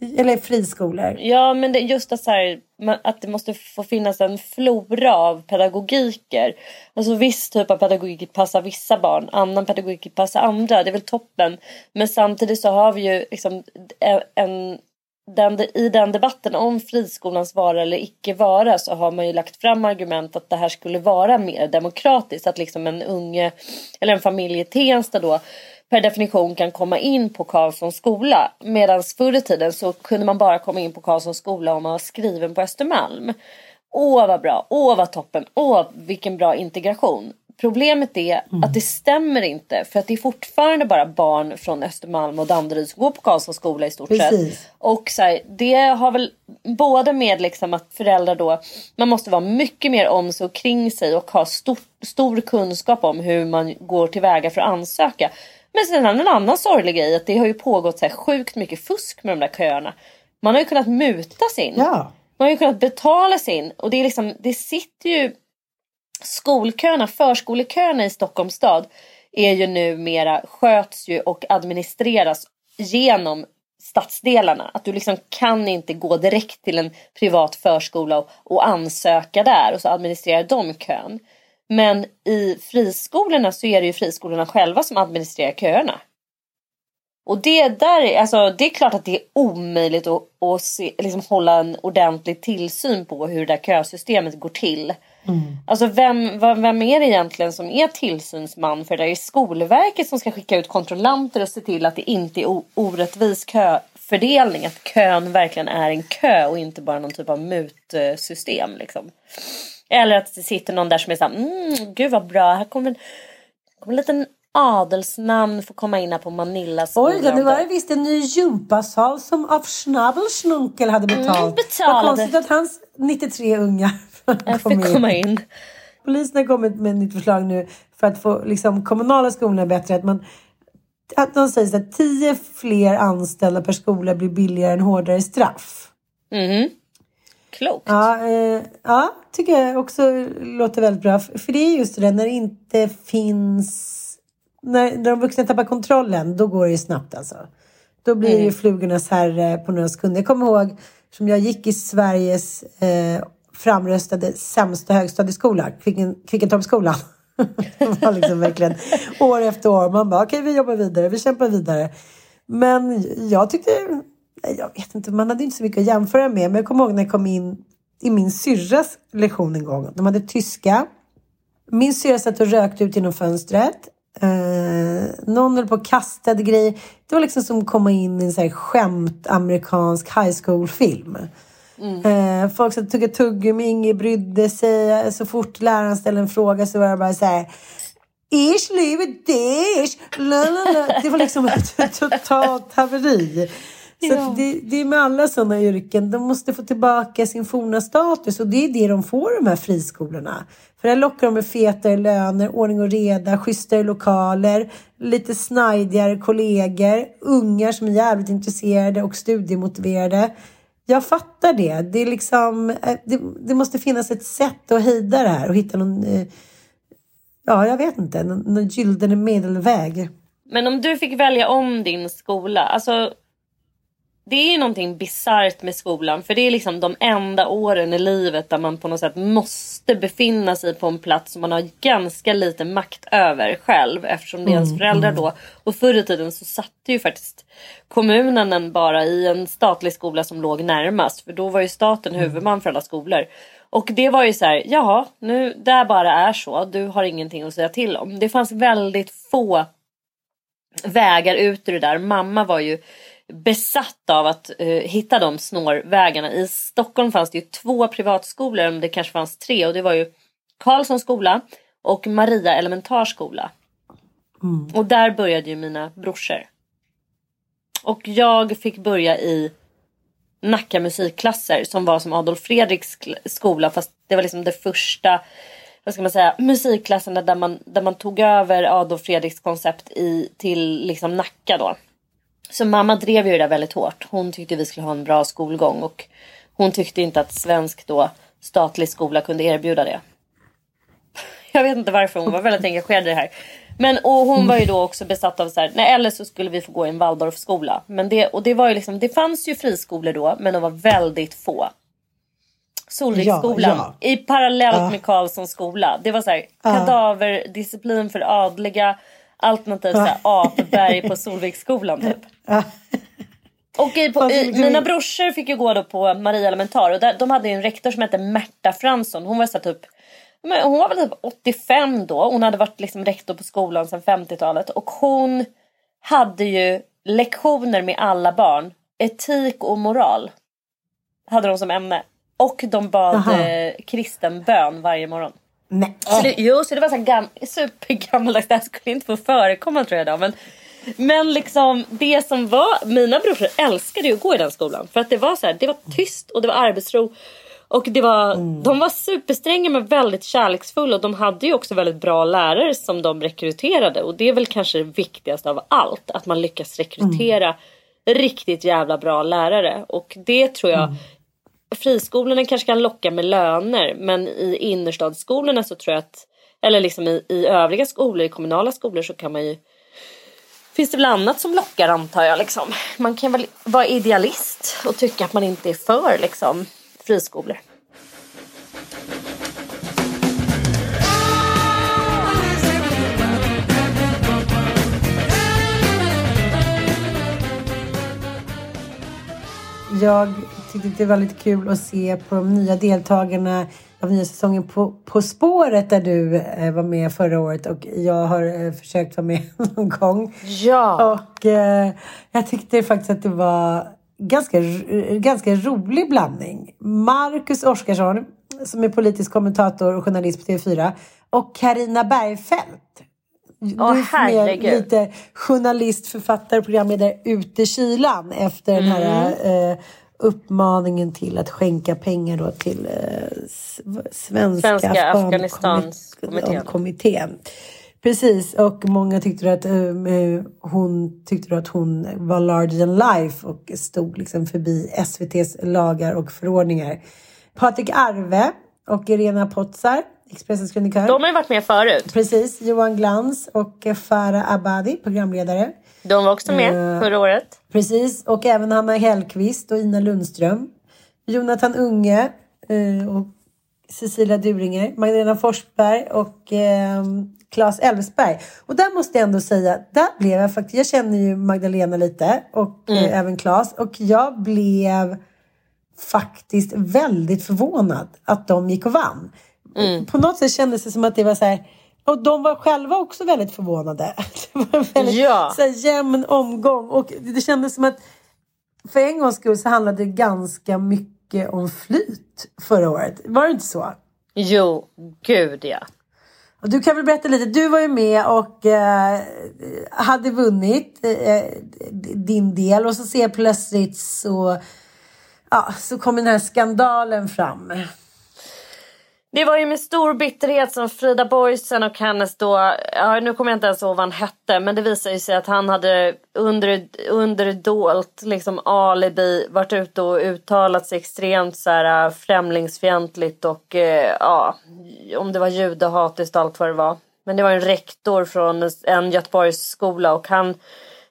Eller friskolor. Ja men det, just att, så här, att det måste få finnas en flora av pedagogiker. Alltså viss typ av pedagogik passar vissa barn, annan pedagogik passar andra. Det är väl toppen. Men samtidigt så har vi ju liksom eh, en den, I den debatten om friskolans vara eller icke vara så har man ju lagt fram argument att det här skulle vara mer demokratiskt. Att liksom en unge eller en familj i Tensta då per definition kan komma in på Karlssons skola. Medan förr i tiden så kunde man bara komma in på Karlssons skola om man var skriven på Östermalm. Åh vad bra, åh vad toppen, åh vilken bra integration. Problemet är mm. att det stämmer inte för att det är fortfarande bara barn från Östermalm och Danderyd som går på Karlssons skola i stort Precis. sett. Och så här, det har väl både med liksom att föräldrar då, man måste vara mycket mer om sig och kring sig och ha stor, stor kunskap om hur man går tillväga för att ansöka. Men sen en annan sorglig grej att det har ju pågått så här sjukt mycket fusk med de där köerna. Man har ju kunnat muta sin. Ja. Man har ju kunnat betala sin och det är liksom, det sitter ju skolköerna, förskoleköerna i Stockholms stad är ju numera sköts ju och administreras genom stadsdelarna. Att du liksom kan inte gå direkt till en privat förskola och, och ansöka där och så administrerar de kön. Men i friskolorna så är det ju friskolorna själva som administrerar köerna. Och det där, alltså det är klart att det är omöjligt att, att se, liksom hålla en ordentlig tillsyn på hur det där kösystemet går till. Mm. Alltså vem, vem är det egentligen som är tillsynsman för det? är Skolverket som ska skicka ut kontrollanter och se till att det inte är orättvis köfördelning. Att kön verkligen är en kö och inte bara någon typ av mutsystem. Liksom. Eller att det sitter någon där som är såhär, mm, gud vad bra, här kommer, kommer en liten adelsnamn få komma in här på Manilla Oj då, det var visst en ny gympasal som av Schnabelschnunkel hade betalt. Mm, betalade. Vad konstigt att hans 93 ungar kom fick in. komma in. Polisen har kommit med ett nytt förslag nu för att få liksom, kommunala skolorna bättre. Att, man, att de säger att tio fler anställda per skola blir billigare än hårdare straff. Mhm. Klokt. Ja, eh, ja, tycker jag också låter väldigt bra. För det är just det, när det inte finns... När, när de vuxna tappar kontrollen, då går det ju snabbt alltså. Då blir det ju flugornas herre på några sekunder. Jag kommer ihåg, som jag gick i Sveriges eh, framröstade sämsta högstadieskola, Kvicken, Kvickentorpsskolan. det var liksom verkligen år efter år. Man bara, okej okay, vi jobbar vidare, vi kämpar vidare. Men jag tyckte, jag vet inte, man hade inte så mycket att jämföra med. Men jag kommer ihåg när jag kom in i min syrras lektion en gång. De hade tyska. Min syrra satt och rökte ut genom fönstret. Eh, någon höll på och kastade grejer. Det var liksom som att komma in i en så här skämt amerikansk high school-film. Eh, folk satt och tuggummi, ingen brydde sig. Så fort läraren ställde en fråga så var det bara så här. Ich liebe dich! La, la, la. Det var liksom ett totalt haveri. Så det, det är med alla sådana yrken. De måste få tillbaka sin forna status och det är det de får de här friskolorna. För där lockar de med fetare löner, ordning och reda, schysstare lokaler, lite snajdigare kollegor, ungar som är jävligt intresserade och studiemotiverade. Jag fattar det. Det, är liksom, eh, det, det måste finnas ett sätt att hejda det här och hitta någon, eh, ja jag vet inte, någon, någon gyllene medelväg. Men om du fick välja om din skola, alltså det är någonting bisarrt med skolan för det är liksom de enda åren i livet där man på något sätt måste befinna sig på en plats som man har ganska lite makt över själv eftersom det är ens föräldrar då. Och förr i tiden så satte ju faktiskt kommunen en bara i en statlig skola som låg närmast för då var ju staten huvudman för alla skolor. Och det var ju så här, jaha, nu det bara är så, du har ingenting att säga till om. Det fanns väldigt få vägar ut ur det där. Mamma var ju besatt av att uh, hitta de snårvägarna. I Stockholm fanns det ju två privatskolor, om det kanske fanns tre. Och det var ju Karlssons skola och Maria elementarskola. Och där började ju mina brorsor. Och jag fick börja i Nacka musikklasser som var som Adolf Fredriks skola fast det var liksom det första vad ska man säga, musikklassen där man, där man tog över Adolf Fredriks koncept i, till liksom Nacka då. Så mamma drev ju det där väldigt hårt. Hon tyckte vi skulle ha en bra skolgång och hon tyckte inte att svensk då statlig skola kunde erbjuda det. Jag vet inte varför hon var väldigt engagerad i det här. Men och hon var ju då också besatt av så här, nej eller så skulle vi få gå i en Waldorfskola. Men det, och det var ju liksom, det fanns ju friskolor då men de var väldigt få. Solviksskolan Ja, i parallellt med Karlssons skola. Det var så här kadaverdisciplin för adliga alternativt apberg på Solviksskolan typ. Och i, på, i, mina brorsor fick ju gå då på Maria Elementar och där, de hade ju en rektor som hette Märta Fransson. Hon var så typ men hon var väl typ 85 då. Hon hade varit liksom rektor på skolan sedan 50-talet. Och hon hade ju lektioner med alla barn. Etik och moral. Hade de som ämne. Och de bad Aha. eh, kristen bön varje morgon. Nej. Så det, jo, så det var så här gam, supergammaldags. Det här skulle inte få förekomma tror jag då. Men, men liksom det som var, mina brorsor älskade ju att gå i den skolan. För att det var så här, det var tyst och det var arbetsro. Och det var, de var superstränga men väldigt kärleksfulla. Och de hade ju också väldigt bra lärare som de rekryterade. Och det är väl kanske det viktigaste av allt. Att man lyckas rekrytera riktigt jävla bra lärare. Och det tror jag friskolorna kanske kan locka med löner men i innerstadsskolorna så tror jag att eller liksom i, i övriga skolor, i kommunala skolor så kan man ju Finns det väl annat som lockar antar jag liksom. Man kan väl vara idealist och tycka att man inte är för liksom friskolor. Jag tyckte det var lite kul att se på de nya deltagarna av nya säsongen på, på spåret där du eh, var med förra året och jag har eh, försökt vara med någon gång. Ja. Och eh, jag tyckte faktiskt att det var ganska, ganska rolig blandning. Marcus Oskarsson som är politisk kommentator och journalist på TV4 och Karina Bergfeldt. Åh, du som är lite journalist, författare, programledare ute i kylan efter den här Mm. eh, uppmaningen till att skänka pengar då till eh, Svenska, Svenska Afghankommi- Afghanistankommittén. kommittén. Precis, och många tyckte att eh, hon tyckte att hon var larger than life och stod liksom förbi SVTs lagar och förordningar. Patrik Arve och Irena Potzar, Expressens krönikör. De har ju varit med förut. Precis, Johan Glans och eh, Farah Abadi, programledare. De var också med Eh. förra året. Precis, och även Hanna Hellqvist och Ina Lundström. Jonathan Unge eh, och Cecilia Duringer, Magdalena Forsberg och eh, Claes Elfsberg. Och där måste jag ändå säga, där blev jag faktiskt, jag känner ju Magdalena lite och eh, även Claes och jag blev faktiskt väldigt förvånad att de gick och vann. På något sätt kändes det som att det var så här och de var själva också väldigt förvånade. Det var en väldigt Ja. så här, jämn omgång och det kändes som att för en gångs skull så handlade det ganska mycket om flyt förra året. Var det inte så? Jo, gud ja. Och du kan väl berätta lite. Du var ju med och eh, hade vunnit eh, din del och så ser jag plötsligt så, ja, så kom den här skandalen fram. Det var ju med stor bitterhet som Frida Boysen och hennes då, ja, nu kommer jag inte ens ihåg vad han hette, men det visade ju sig att han hade under, underdolt liksom alibi varit ute och uttalat sig extremt så här äh, främlingsfientligt och eh, ja, om det var judehatiskt och allt vad det var. Men det var en rektor från en Göteborgsskola och han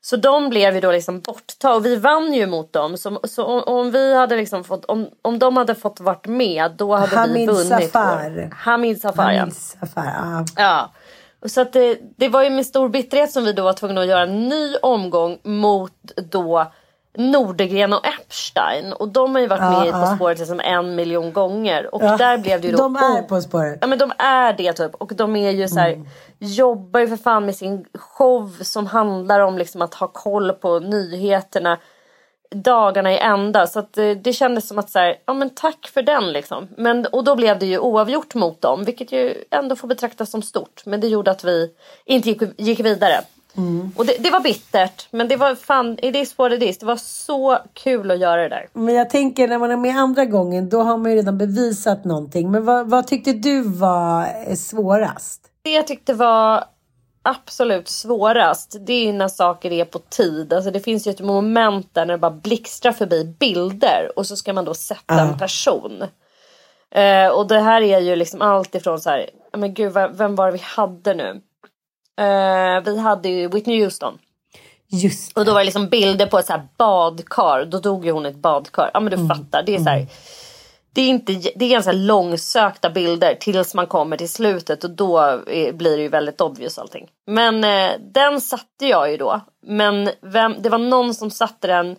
så de blev ju då liksom borttagna och vi vann ju mot dem. Så, så om, om vi hade liksom fått, om, om de hade fått varit med då hade vi Hamid vunnit. Safar. Hamid Safar. Anis affär, ja. ja. Så att det, det var ju med stor bitterhet som vi då var tvungna att göra en ny omgång mot då Nordegren och Epstein. Och de har ju varit Ja, med i På spåret liksom en miljon gånger. Och Ja, där blev det ju då De är På spåret. Ja men de är det typ och de är ju så här, Mm. Jobbar ju för fan med sin show som handlar om liksom att ha koll på nyheterna dagarna i ända så att eh, det kändes som att så här, ja men tack för den liksom. Men, och då blev det ju oavgjort mot dem vilket ju ändå får betraktas som stort men det gjorde att vi inte gick, gick vidare. Mm. Och det, det var bittert men det var fan, it is what it is. Det var så kul att göra det där. Men jag tänker när man är med andra gången då har man ju redan bevisat någonting. Men vad, vad tyckte du var eh, svårast? Det jag tyckte var absolut svårast det är ju när saker är på tid. Alltså det finns ju ett moment där när det bara blixtrar förbi bilder och så ska man då sätta en person. Eh, och det här är ju liksom allt ifrån så här, men gud vem, var det vi hade nu? Eh, vi hade ju Whitney Houston. Just Och då var det liksom bilder på ett så här badkar. Då dog ju hon i ett badkar. Ja men du fattar. Det är så här, det är, inte, det är ganska långsökta bilder tills man kommer till slutet och då är, blir det ju väldigt obvious allting. Men eh, den satte jag ju då. Men vem, det var någon som satte den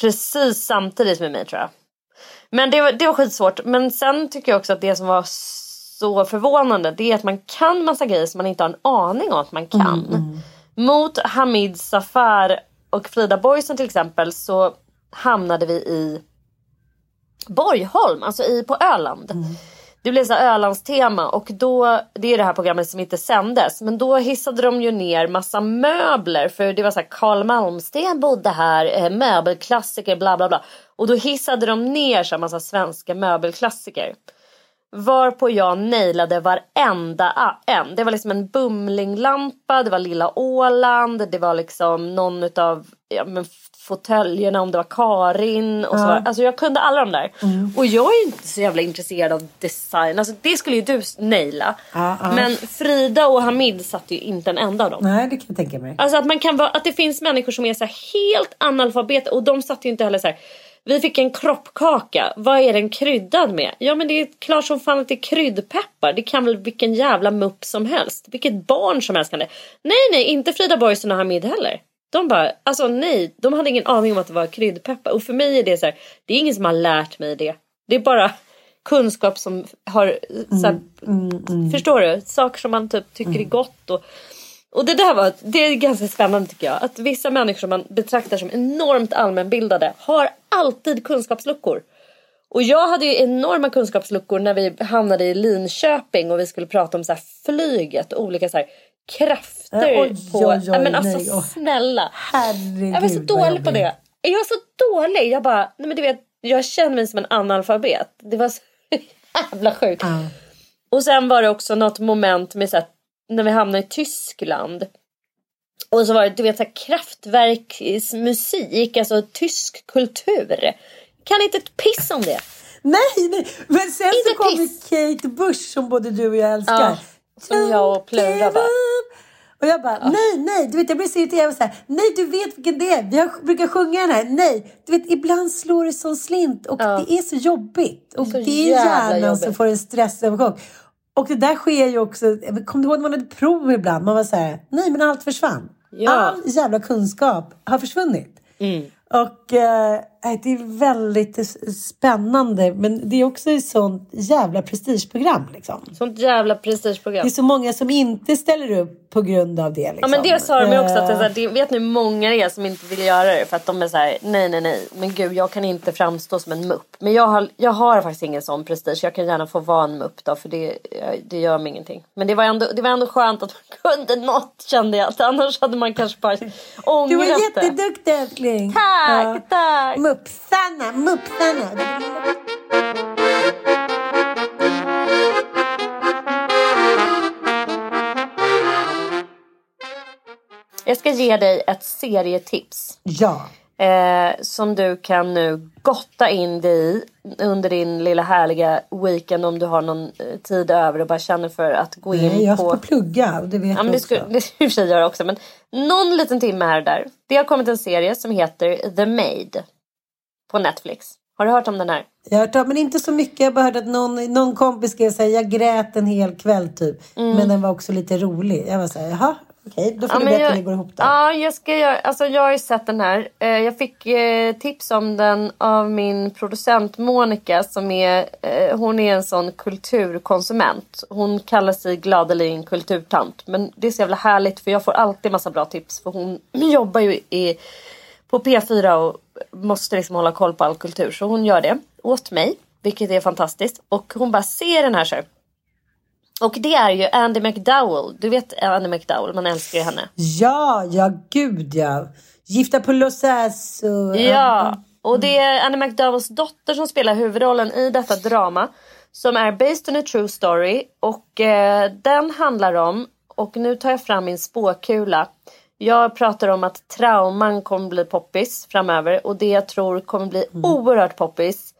precis samtidigt med mig tror jag. Men det var, det var skitsvårt. Men sen tycker jag också att det som var så förvånande det är att man kan massa grejer som man inte har en aning om att man kan. Mot Hamid Safar och Frida Boysen till exempel så hamnade vi i Borgholm, alltså i, på Öland. Det blev så Ölandstema och då, det är det här programmet som inte sändes. Men då hissade de ju ner massa möbler för det var så här Carl Malmsten bodde här, eh, möbelklassiker bla bla bla. Och då hissade de ner så här massa svenska möbelklassiker. Varpå jag nailade varenda en. Det var liksom en bumlinglampa, det var lilla Åland, det var liksom någon utav ja, men fåtöljerna om det var Karin och så. Ja. Alltså jag kunde alla de där. Och jag är inte så jävla intresserad av design. Alltså det skulle ju du naila. Ja, ja. Men Frida och Hamid satt ju inte en enda av dem. Nej, det kan jag tänka mig. Alltså att man kan vara, att det finns människor som är så helt analfabeter och de satt ju inte heller så här. Vi fick en kroppkaka. Vad är den kryddad med? Ja men det är klart som fan att det är kryddpeppar. Det kan väl vilken jävla mupp som helst. Vilket barn som helst kan det. Nej nej inte Frida Boysen och Hamid heller. De bara, alltså nej. De hade ingen aning om att det var kryddpeppar. Och för mig är det så här. Det är ingen som har lärt mig det. Det är bara kunskap som har, så här, förstår du? Saker som man typ tycker är gott. Och, och det där var, det är ganska spännande tycker jag. Att vissa människor som man betraktar som enormt allmänbildade har alltid kunskapsluckor. Och jag hade ju enorma kunskapsluckor när vi hamnade i Linköping och vi skulle prata om så här flyget och olika så här krafter Eh, oj, på... oj, oj, Nej, men alltså nej, snälla. Herregud Jag var så dålig på det. är jag så dålig? Jag bara, nej men du vet, jag känner mig som en analfabet. Det var så jävla sjukt. Ja. Och sen var det också något moment med så här, när vi hamnade i Tyskland. Och så var det du vet så här, kraftverksmusik, alltså tysk kultur. Kan inte ett piss om det. Nej, nej, men sen Inte så kom. Kate Bush som både du och jag älskar. Ja, som jag och Plura up. Och jag bara, nej, nej, du vet jag blir så irriterad. Så här, nej, du vet vilken det är. Vi har, brukar sjunga den här. Nej, du vet ibland slår det som slint och Ja. det är så jobbigt. Och Så det är hjärnan som får en stressövergång. Och det där sker ju också. Kom du ihåg när man hade prov ibland? Man var så här, nej men allt försvann. Ja. All jävla kunskap har försvunnit. Mm. Och eh, det är väldigt spännande. Men det är också ett sånt jävla prestigeprogram. Liksom. Sånt jävla prestigeprogram. Det är så många som inte ställer upp på grund av det. Liksom. Ja men det sa de ju också att det, här, Eh, det, vet ni hur många det är som inte vill göra det för att de är så här, nej nej nej men gud jag kan inte framstå som en mupp. Men jag har, jag har faktiskt ingen sån prestige. Jag kan gärna få vara en mupp då för det, det gör mig ingenting. Men det var, ändå, det var ändå skönt att man kunde något kände jag. Att annars hade man kanske bara ångrat Du var det. jätteduktig älskling. Tack, tack. Muppsarna, muppsarna. Jag ska ge dig ett serietips. Ja. Eh, som du kan nu gotta in dig i under din lilla härliga weekend om du har någon eh, tid över och bara känner för att gå in Nej, jag på... ska plugga det vet Ja, men du också. det skulle i och för sig göra också. Men någon liten timme här och där. Det har kommit en serie som heter The Maid. På Netflix. Har du hört om den här? Jag har hört, men inte så mycket. Jag har bara hört att någon, någon kompis skrev så här, jag grät en hel kväll typ. Men den var också lite rolig. Jag var så här, jaha, okej, då får du men berätta jag, det går ihop där. Ja, jag, ska göra, alltså jag har ju sett den här. Eh, Jag fick eh, tips om den av min producent Monica som är, eh, hon är en sån kulturkonsument. Hon kallar sig gladeligen kulturtant. Men det är så jävla härligt för jag får alltid massa bra tips för hon jobbar ju i, på P4 och måste liksom hålla koll på all kultur. Så hon gör det åt mig, vilket är fantastiskt. Och hon bara ser den här så här. Och det är ju Andy McDowell. Du vet Andy McDowell, man älskar ju henne. Ja, ja, gud ja. Gifta på Losas och... Ja, och det är Annie McDowells dotter som spelar huvudrollen i detta drama. Som är based on a true story. Och eh, den handlar om, och nu tar jag fram min spåkula. Jag pratar om att trauman kommer bli poppis framöver. Och det jag tror kommer bli oerhört poppis.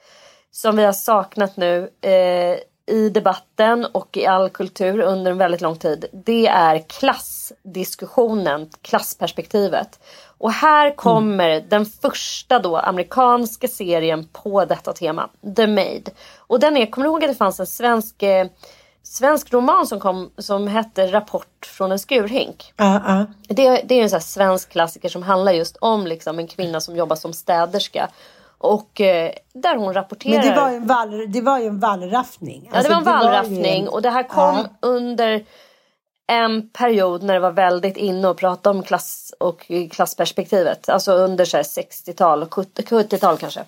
Som vi har saknat nu eh, i debatten och i all kultur under en väldigt lång tid. Det är klassdiskussionen, klassperspektivet. Och här kommer den första då amerikanska serien på detta tema. The Maid. Och den är, kommer du ihåg att det fanns en svensk, eh, svensk roman som kom som hette Rapport från en skurhink? Ja, ja. Det, det är en sån svensk klassiker som handlar just om liksom en kvinna som jobbar som städerska. Och eh, där hon rapporterar. Men det var ju en, vall, det var en wallraffning. Ja det var en Alltså, vallraffning en- och det här kom Ja. under en period när det var väldigt inne att prata om klass och klassperspektivet. Alltså under så här 60-tal och 70 70-tal kanske.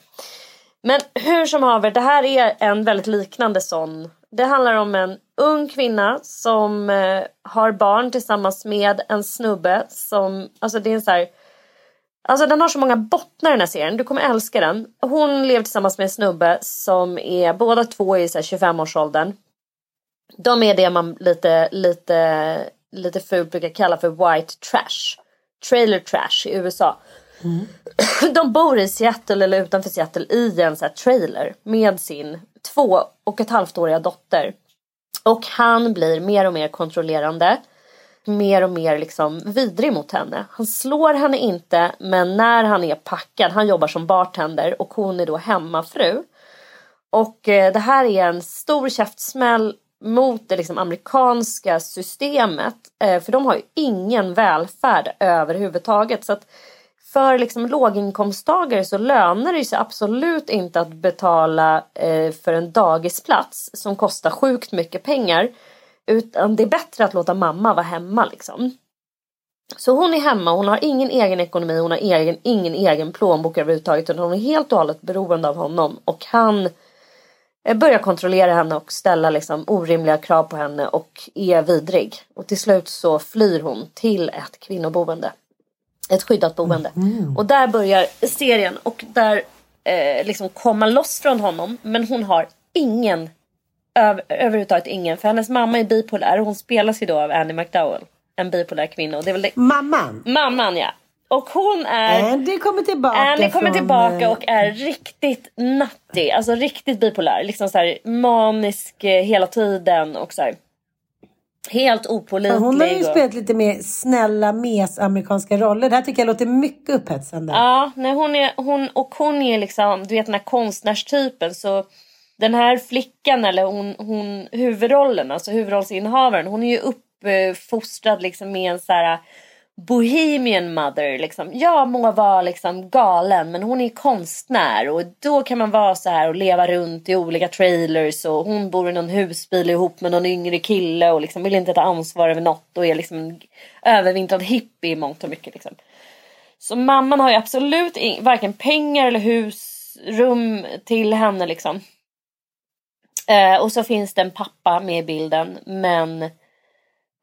Men hur som haver, det här är en väldigt liknande sån. Det handlar om en ung kvinna som eh, har barn tillsammans med en snubbe som, alltså det är en så här Alltså den har så många bottnar den här serien. Du kommer älska den. Hon lever tillsammans med en snubbe som är båda två i så här 25-årsåldern. De är det man lite, lite, lite fult brukar kalla för white trash. Trailer trash i USA. De bor i Seattle eller utanför Seattle i en så trailer med sin två och ett halvt åriga dotter. Och han blir mer och mer kontrollerande. Mer och mer liksom vidrig mot henne. Han slår henne inte men när han är packad, han jobbar som bartender och hon är då hemmafru. Och eh, det här är en stor käftsmäll mot det liksom amerikanska systemet. Eh, för de har ju ingen välfärd överhuvudtaget. Så att för liksom låginkomsttagare så lönar det sig absolut inte att betala eh, för en dagisplats som kostar sjukt mycket pengar. Utan det är bättre att låta mamma vara hemma liksom. Så hon är hemma, hon har ingen egen ekonomi, hon har egen, ingen egen plånbok överhuvudtaget. Utan hon är helt och hållet beroende av honom. Och han eh, börjar kontrollera henne och ställa liksom orimliga krav på henne och är vidrig. Och till slut så flyr hon till ett kvinnoboende. Ett skyddat boende. Mm. Och där börjar serien och där eh, liksom komma loss från honom. Men hon har ingen, över, överhuvudtaget ingen. För hennes mamma är bipolär. Hon spelas ju då av Annie McDowell. En bipolär kvinna. Och det är väl det. Mamman. Mamman ja. Och hon är... Andy kommer tillbaka Annie kommer från, tillbaka eh, och är riktigt nutty. Alltså riktigt bipolär. Liksom så här manisk eh, hela tiden och så här. Helt opålitlig. Hon har ju och- spelat lite mer snälla mes-amerikanska roller. Det här tycker jag låter mycket upphetsande. Ja, nej, hon är, hon, och hon är liksom, du vet den här konstnärstypen. Så den här flickan, eller hon, hon, huvudrollen, alltså huvudrollsinnehavaren. Hon är ju uppfostrad liksom med en så här äh, bohemian mother. Liksom. Jag må vara liksom galen men hon är konstnär och då kan man vara så här och leva runt i olika trailers och hon bor i någon husbil ihop med någon yngre kille och liksom vill inte ta ansvar över något och är liksom en övervintrad hippie i mångt och mycket. Liksom. Så mamman har ju absolut varken pengar eller husrum till henne liksom. Eh, och så finns det en pappa med i bilden men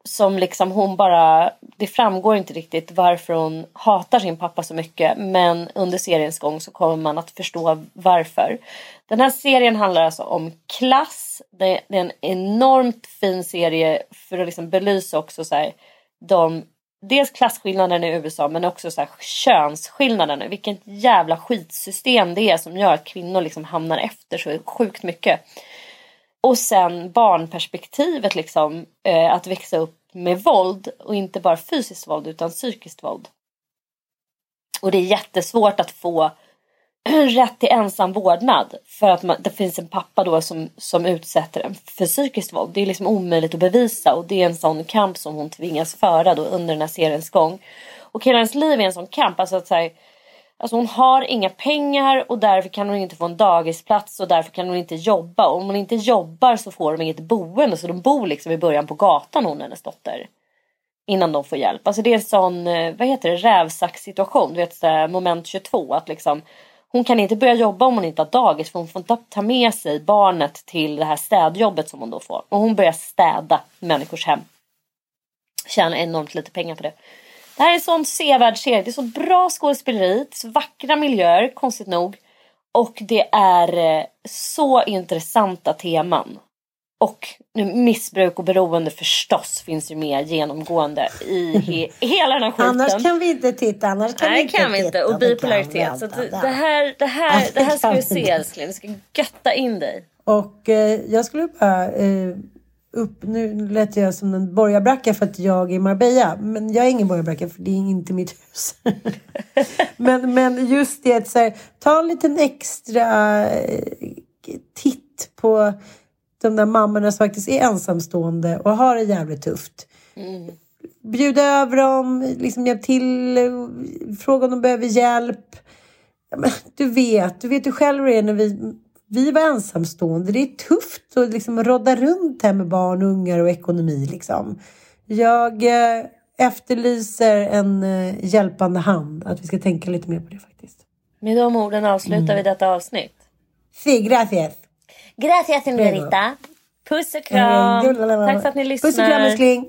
som liksom hon bara, det framgår inte riktigt varför hon hatar sin pappa så mycket men under seriens gång så kommer man att förstå varför. Den här serien handlar alltså om klass. Det, är en enormt fin serie för att liksom belysa också så här, de dels klasskillnaden i USA men också så här könsskillnaden. Vilket jävla skitsystem det är som gör att kvinnor liksom hamnar efter så sjukt mycket. Och sen barnperspektivet liksom. Eh, att växa upp med våld och inte bara fysiskt våld utan psykiskt våld. Och det är jättesvårt att få rätt till ensam vårdnad för att man, det finns en pappa då som, som utsätter en för psykiskt våld. Det är liksom omöjligt att bevisa och det är en sån kamp som hon tvingas föra då under den här seriens gång. Och hela hennes liv är en sån kamp. Alltså att säga, Alltså hon har inga pengar och därför kan hon inte få en dagisplats och därför kan hon inte jobba. Och om hon inte jobbar så får de inget boende så de bor liksom i början på gatan hon och hennes dotter. Innan de får hjälp. Alltså det är en sån, eh, vad heter det, rävsaxsituation. Du vet så här, moment 22 att liksom hon kan inte börja jobba om hon inte har dagis för hon får inte ta med sig barnet till det här städjobbet som hon då får. Och hon börjar städa människors hem. Tjänar enormt lite pengar på det. Det här är en sån sevärd serie. Det är så bra skådespeleri, det är så vackra miljöer, konstigt nog. Och det är eh, så intressanta teman. Och nu, missbruk och beroende förstås finns ju med genomgående i he hela den här skiten. Annars kan vi inte titta. Annars kan vi Nej inte kan vi inte. Och bipolaritet. vi Så det, här, det, här, det här ska vi vi se älskling. Vi ska götta in dig. Och eh, jag skulle bara eh, upp, nu lät jag som en borgarbracka för att jag är Marbella. Men jag är ingen borgarbracka för det är inte mitt hus. men, men just det att så här, ta en liten extra eh, titt på de där mammorna som faktiskt är ensamstående och har det jävligt tufft. Bjuda över dem, liksom hjälp till, fråga om de behöver hjälp. Du vet, du vet ju själv hur det är när vi, vi var ensamstående. Det är tufft att liksom rodda runt här med barn, ungar och ekonomi. Liksom. Jag eh, efterlyser en eh, hjälpande hand. Att vi ska tänka lite mer på det faktiskt. Med de orden avslutar vi detta avsnitt. Sí, gracias. Gracias señorita. Puss och kram. Eh, Tack för att ni lyssnar. Puss och kram älskling.